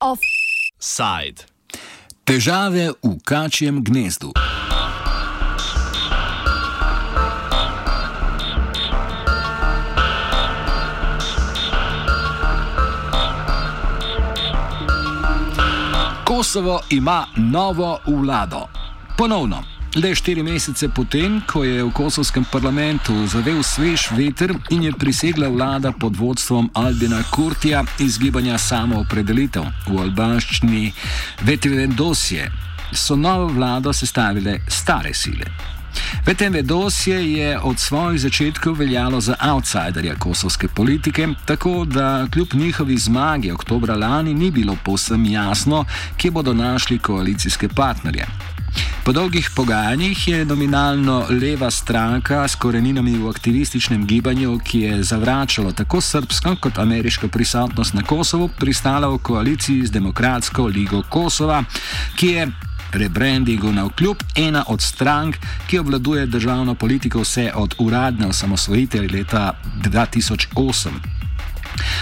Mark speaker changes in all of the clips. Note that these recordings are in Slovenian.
Speaker 1: Offside. Težave v kačjem gnezdu. Kosovo ima novo vlado. Ponovno. Le štiri mesece potem, ko je v kosovskem parlamentu zavel svež veter in je prisegla vlada pod vodstvom Albina Kurtija iz gibanja samoopredelitev v albanščini Vetivendosje, so novo vlado sestavile stare sile. Vetivendosje je od svojih začetkov veljalo za outsiderja kosovske politike, tako da kljub njihovi zmagi oktobra lani ni bilo povsem jasno, kje bodo našli koalicijske partnerje. Po dolgih pogajanjih je nominalno leva stranka s koreninami v aktivističnem gibanju, ki je zavračalo tako srpsko kot ameriško prisotnost na Kosovu, pristala v koaliciji z Demokratsko ligo Kosova, ki je rebrandingu na vkljub ena od strank, ki obvladuje državno politiko vse od uradne osamosvojitve leta 2008.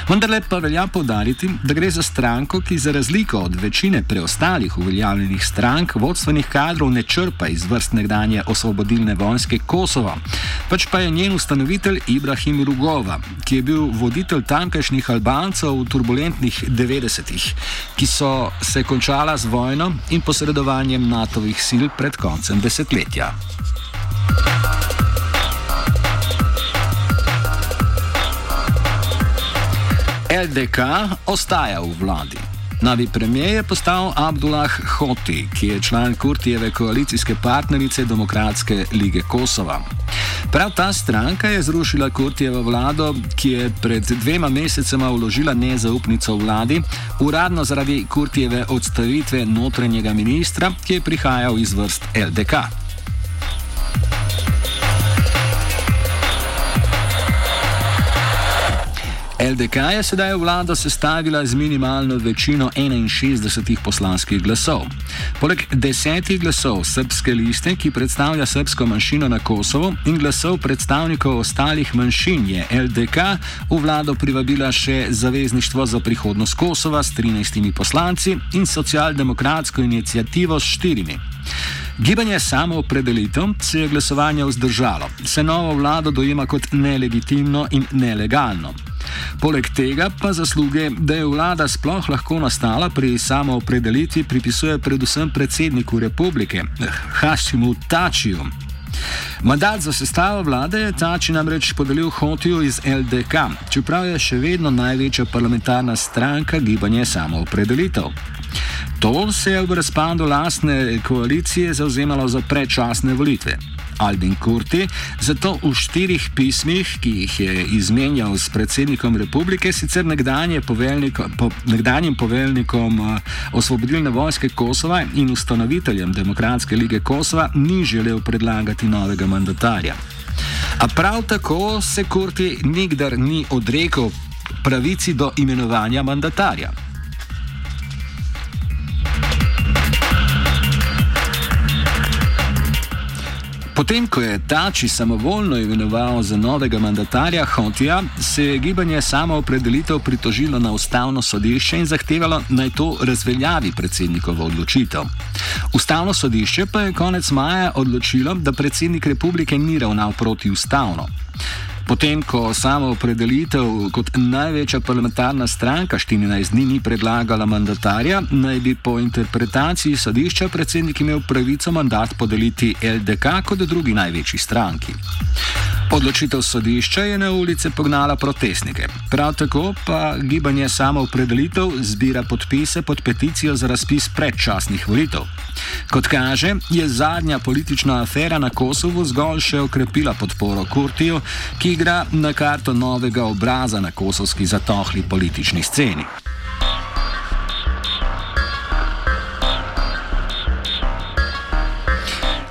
Speaker 1: Vendar pa velja povdariti, da gre za stranko, ki za razliko od večine preostalih uveljavljenih strank vodstvenih kadrov ne črpa iz vrst nekdanje osvobodilne vojske Kosova, pač pa je njen ustanovitelj Ibrahim Rugova, ki je bil voditelj tamkajšnjih Albancev v turbulentnih 90-ih, ki so se končala z vojno in posredovanjem NATO-vih sil pred koncem desetletja. LDK ostaja v vladi. Novi premijer je postal Abdullah Hoti, ki je član Kurtijeve koalicijske partnerice Demokratske lige Kosova. Prav ta stranka je zrušila Kurtijevo vlado, ki je pred dvema mesecema vložila nezaupnico vladi, uradno zaradi Kurtijeve odstavitve notranjega ministra, ki je prihajal iz vrst LDK. LDK je sedaj vlado sestavila z minimalno večino 61 poslanskih glasov. Poleg desetih glasov srpske liste, ki predstavlja srpsko manjšino na Kosovo, in glasov predstavnikov ostalih manjšin, je LDK v vlado privabila še Zavezništvo za prihodnost Kosova s 13 poslanci in socialdemokratsko inicijativo s štirimi. Gibanje samoopredelitev se je glasovanja vzdržalo, se novo vlado dojema kot nelegitimno in nelegalno. Poleg tega pa zasluge, da je vlada sploh lahko nastala pri samoopredelitvi, pripisuje predvsem predsedniku republike, Hašimu Tačiju. Mandat za sestavo vlade je Tači namreč podelil Hotiju iz LDK, čeprav je še vedno največja parlamentarna stranka gibanje samoopredelitev. To se je v razpadu lastne koalicije zauzemalo za predčasne volitve. Albin Kurti, zato v štirih pismih, ki jih je izmenjal s predsednikom republike, sicer poveljnikom, po, nekdanjim poveljnikom uh, osvobodilne vojske Kosova in ustanoviteljem Demokratske lige Kosova, ni želel predlagati novega mandatarja. A prav tako se Kurti nikdar ni odrekel pravici do imenovanja mandatarja. Potem, ko je Tači samovoljno imenoval za novega mandatarja Hotija, se je gibanje samo opredelitev pritožilo na ustavno sodišče in zahtevalo naj to razveljavi predsednikovo odločitev. Ustavno sodišče pa je konec maja odločilo, da predsednik republike ni ravnal protiustavno. Potem, ko samo opredelitev kot največja parlamentarna stranka 14 dni ni predlagala mandatarja, naj bi po interpretaciji sodišča predsednik imel pravico mandat podeliti LDK kot drugi največji stranki. Odločitev sodišča je na ulice pognala protestnike. Prav tako pa gibanje samo opredelitev zbira podpise pod peticijo za razpis predčasnih volitev. Kot kaže, je zadnja politična afera na Kosovu zgolj še okrepila podporo Kurtiju, ki igra na karto novega obraza na kosovski zatohli politični sceni.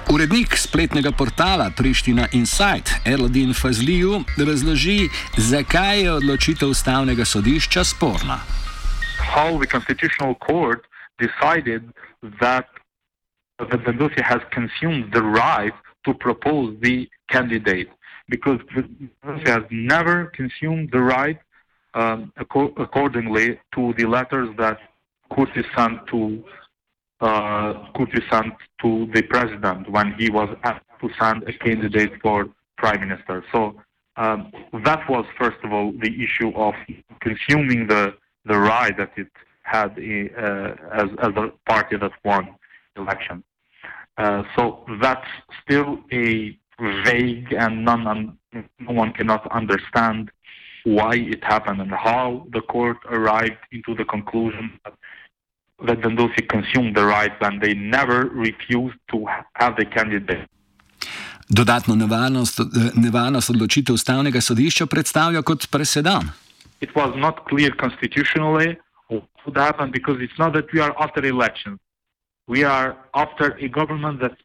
Speaker 1: Urednik spletnega portala Priština Insight, Erladin Fazliju, razloži, zakaj je odločitev ustavnega sodišča sporna.
Speaker 2: How the constitutional court decided that that the Dosi has consumed the right to propose the candidate because Presidency has never consumed the right um, ac- accordingly to the letters that Kurti sent to uh, sent to the president when he was asked to send a candidate for prime minister. So um, that was first of all the issue of consuming the the right that it had uh, as as a party that won election. Uh, so that's still a vague and none, no one cannot understand why it happened and how the court arrived into the conclusion that, that Dandosi consumed the rights and they never refused to have the candidate.
Speaker 1: Dodatno nevarnost, nevarnost odločitev ustavnega sodišča predstavlja kot presedan.
Speaker 2: It was not clear constitutionally what would happen because it's not that we are after elections. We are after a government that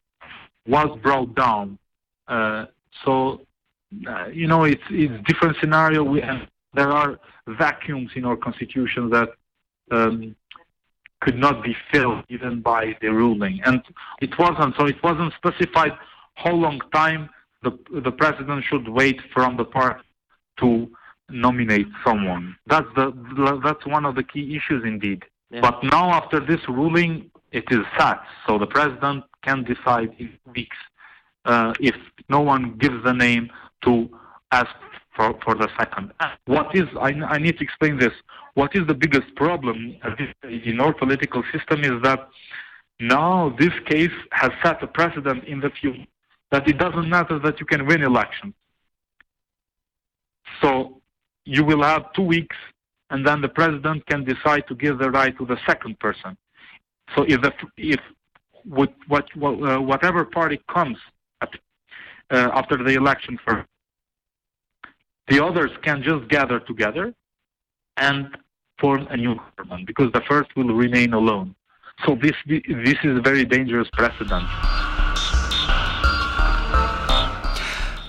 Speaker 2: was brought down. Uh, so uh, you know, it's it's different scenario. We have, there are vacuums in our constitution that um, could not be filled even by the ruling, and it wasn't. So it wasn't specified how long time the the president should wait from the part to nominate someone. That's the that's one of the key issues indeed. Yeah. But now after this ruling, it is set. So the president can decide in weeks uh, if no one gives the name to ask for, for the second. What is, I, I need to explain this, what is the biggest problem in our political system is that now this case has set a precedent in the field that it doesn't matter that you can win elections. So you will have two weeks and then the president can decide to give the right to the second person. So if the, if what, what, uh, whatever party comes uh, after the election first. The others can just gather together and form a new government because the first will remain alone. So this this is a very dangerous precedent.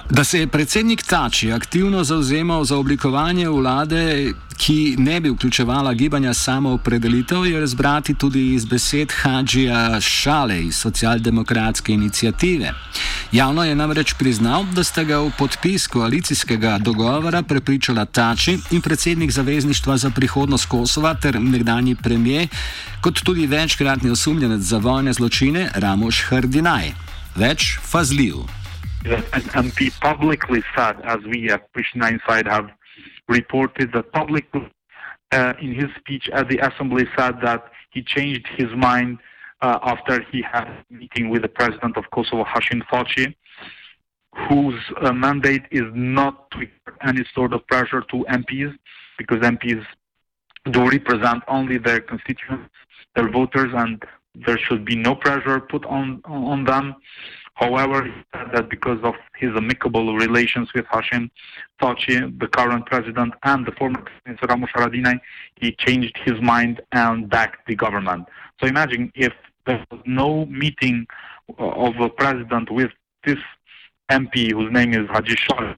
Speaker 1: Da se je predsednik Tači aktivno zauzemal za oblikovanje vlade, ki ne bi vključevala gibanja samoopredelitev, je razbrati tudi iz besed Hadžija Šale iz socialdemokratske inicijative. Javno je namreč priznal, da sta ga v podpis koalicijskega dogovora prepričala Tači in predsednik Zavezništva za prihodnost Kosova ter nekdani premijer, kot tudi večkratni osumljenec za vojne zločine Ramoš Hrdinaj. Več fazljiv.
Speaker 2: And, and be publicly said, as we at Pristina Inside have reported, that publicly uh, in his speech at the assembly said that he changed his mind uh, after he had a meeting with the president of Kosovo, Hashim Thaci, whose uh, mandate is not to exert any sort of pressure to MPs, because MPs do represent only their constituents, their voters, and there should be no pressure put on on them. However, he said that because of his amicable relations with Hashim Thaci, the current president, and the former Minister Ramush Haradinaj, he changed his mind and backed the government. So imagine if there was no meeting uh, of the president with this MP, whose name is Haji Shah,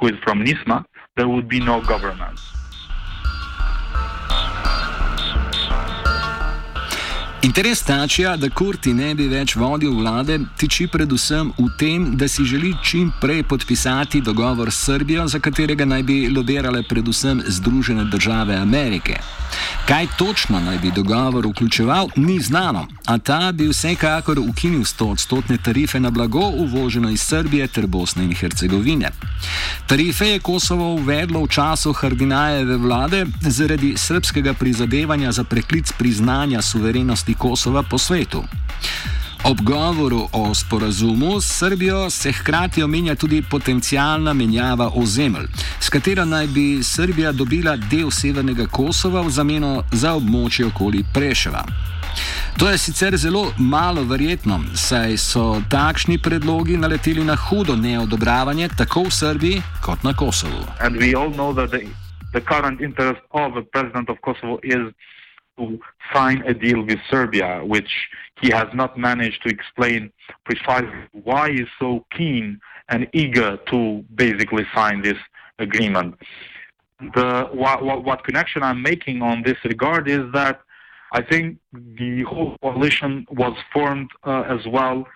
Speaker 2: who is from Nisma, there would be no government.
Speaker 1: Interes Tačija, da Kurti ne bi več vodil vlade, tiči predvsem v tem, da si želi čim prej podpisati dogovor s Srbijo, za katerega naj bi lobirale predvsem Združene države Amerike. Kaj točno naj bi dogovor vključeval, ni znano, a ta bi vsekakor ukinil 100-odstotne tarife na blago uvoženo iz Srbije ter Bosne in Hercegovine. Tarife je Kosovo uvedlo v času Hardinajeve vlade zaradi srpskega prizadevanja za preklic priznanja suverenosti Kosova po svetu. Ob govoru o sporazumu s Srbijo se hkrati omenja tudi potencijalna menjava ozemelj, s katero naj bi Srbija dobila del severnega Kosova v zameno za območje okoli Preševa. To je sicer zelo malo verjetno, saj so takšni predlogi naleteli na hudo neodobravanje tako v Srbiji kot na Kosovu.
Speaker 2: In vsi vemo, da je trenutni interes predsednika Kosova to sign a deal with Serbia, which he has not managed to explain precisely why he's so keen and eager to basically sign this agreement. The what, what, what connection I'm making on this regard is that I think the whole coalition was formed uh, as well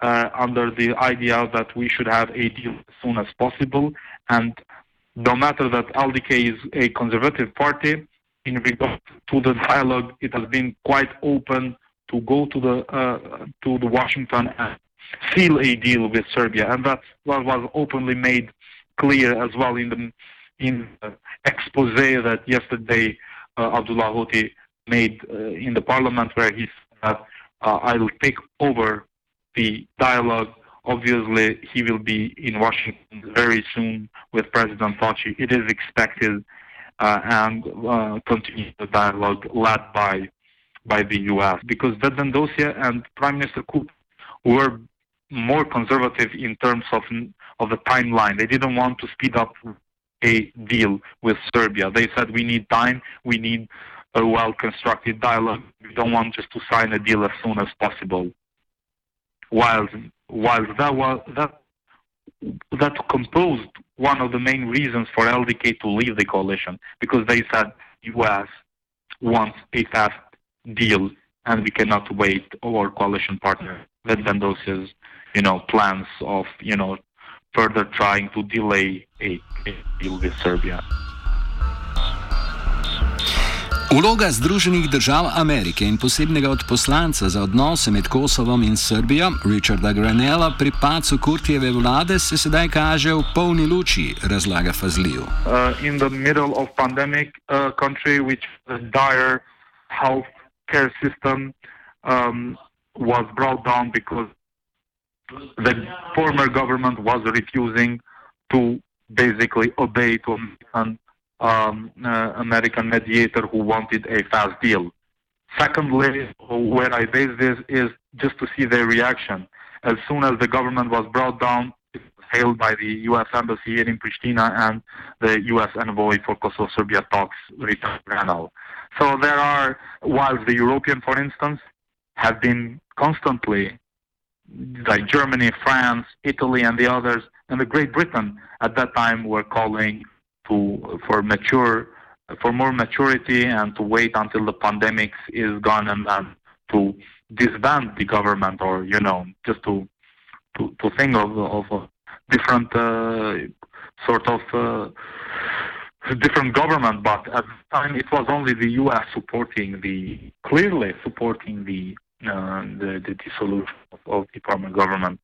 Speaker 2: uh, under the idea that we should have a deal as soon as possible. And no matter that LDK is a conservative party, in regard to the dialogue, it has been quite open to go to the uh, to the Washington and seal a deal with Serbia, and that was openly made clear as well in the in the expose that yesterday uh, Abdullah Hoti made uh, in the parliament, where he said, uh, "I will take over the dialogue." Obviously, he will be in Washington very soon with President Taci. It is expected and uh, continue the dialogue led by by the U.S. because Vedvendosya and Prime Minister Kuk were more conservative in terms of of the timeline. They didn't want to speed up a deal with Serbia. They said we need time, we need a well-constructed dialogue. We don't want just to sign a deal as soon as possible. While while that was that that composed one of the main reasons for LDK to leave the coalition because they said U.S. wants a fast deal and we cannot wait our coalition partner Vedvendosya's you know plans of you know further trying to delay a, a deal with Serbia.
Speaker 1: Vloga Združenih držav Amerike in posebnega odposlanca za odnose med Kosovom in Srbijo, Richarda Granella, pri pacu Kurtijeve vlade se sedaj kaže v polni luči, razlaga Fazliju.
Speaker 2: Uh, in the middle of pandemic uh, country, which the dire health care system um, was brought down because the former government was refusing to basically obey to an um, uh, American mediator who wanted a fast deal. Secondly, where I base this is just to see their reaction. As soon as the government was brought down, it was hailed by the U.S. Embassy here in Pristina and the U.S. envoy for Kosovo-Serbia talks, Richard Granell. So there are, while the European, for instance, have been constantly, like Germany, France, Italy, and the others, and the Great Britain at that time were calling to for mature for more maturity and to wait until the pandemic is gone and then to disband the government or you know just to to, to think of of a different uh, sort of uh, different government. But at the time it was only the US supporting the clearly supporting the uh, the, the dissolution of, of the permanent government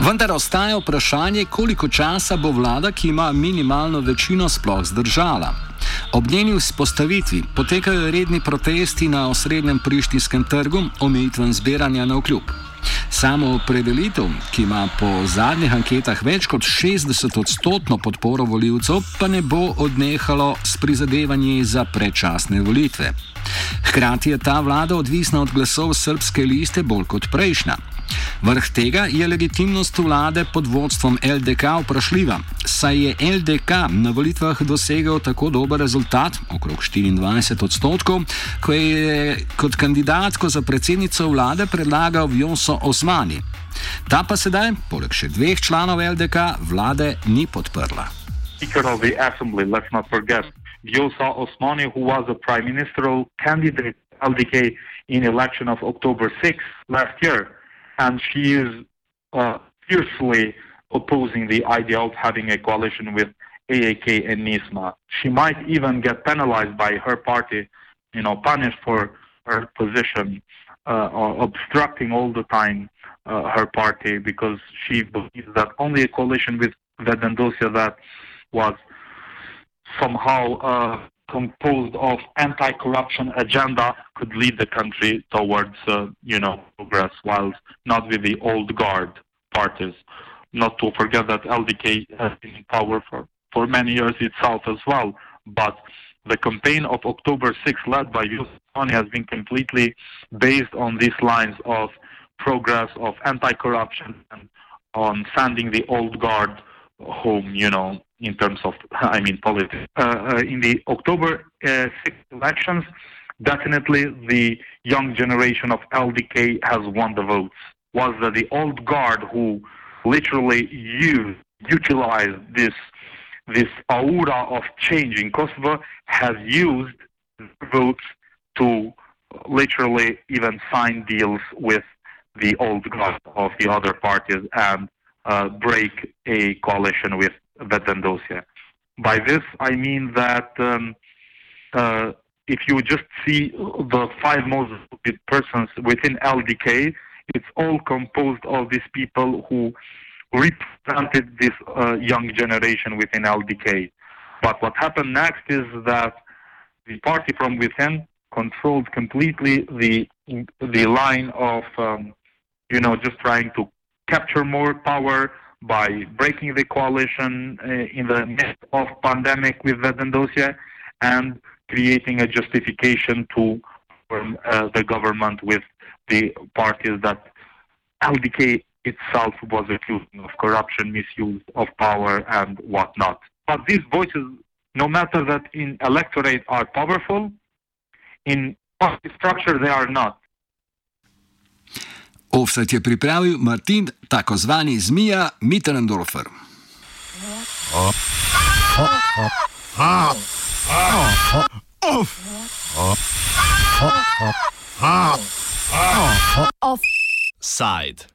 Speaker 1: Vendar ostaja vprašanje, koliko časa bo vlada, ki ima minimalno večino, sploh zdržala. Ob njeni vzpostavitvi potekajo redni protesti na osrednjem prištinskem trgu, omejitven zbiranja na vkljub. Samo opredelitev, ki ima po zadnjih anketah več kot 60 odstotno podporo voljivcev, pa ne bo odnehalo s prizadevanji za predčasne volitve. Hkrati je ta vlada odvisna od glasov srpske liste bolj kot prejšnja. Vrh tega je legitimnost vlade pod vodstvom LDK vprašljiva, saj je LDK na volitvah dosegel tako dober rezultat, okrog 24 odstotkov, ko je kot kandidatko za predsednico vlade predlagal Vjoso Osmani. Ta pa sedaj, poleg še dveh članov LDK, vlade ni podprla.
Speaker 2: Speaker of the Assembly, let's not forget, Vjosa Osmani, who was a prime ministerial candidate LDK in election of October 6 last year. and she is uh, fiercely opposing the idea of having a coalition with AAK and NISMA. She might even get penalized by her party, you know, punished for her position uh, or obstructing all the time uh, her party because she believes that only a coalition with Vedendosya that was somehow uh, composed of anti-corruption agenda could lead the country towards, uh, you know, progress, whilst not with the old guard parties. Not to forget that LDK has been in power for, for many years itself as well, but the campaign of October 6, led by Yusufani, has been completely based on these lines of progress, of anti-corruption, and on sending the old guard home, you know, in terms of, I mean, politics. Uh, uh, in the October uh, 6 elections, definitely the young generation of LDK has won the votes. Was that the old guard who literally used, utilized this this aura of change in Kosovo has used votes to literally even sign deals with the old guard of the other parties and uh, break a coalition with Vetendosya. By this, I mean that um, uh, if you just see the five most voted persons within LDK, it's all composed of these people who represented this uh, young generation within LDK. But what happened next is that the party from within controlled completely the the line of um, you know just trying to capture more power by breaking the coalition uh, in the midst of pandemic with Vedendosya and creating a justification to form uh, the government with the parties that LDK itself was accusing of corruption, misuse of power, and whatnot. But these voices, no matter that in electorate are powerful, in party structure they are not.
Speaker 1: Offset je pripravil Martin, tako zvani Zmija Mitterndorfer.
Speaker 3: Offside.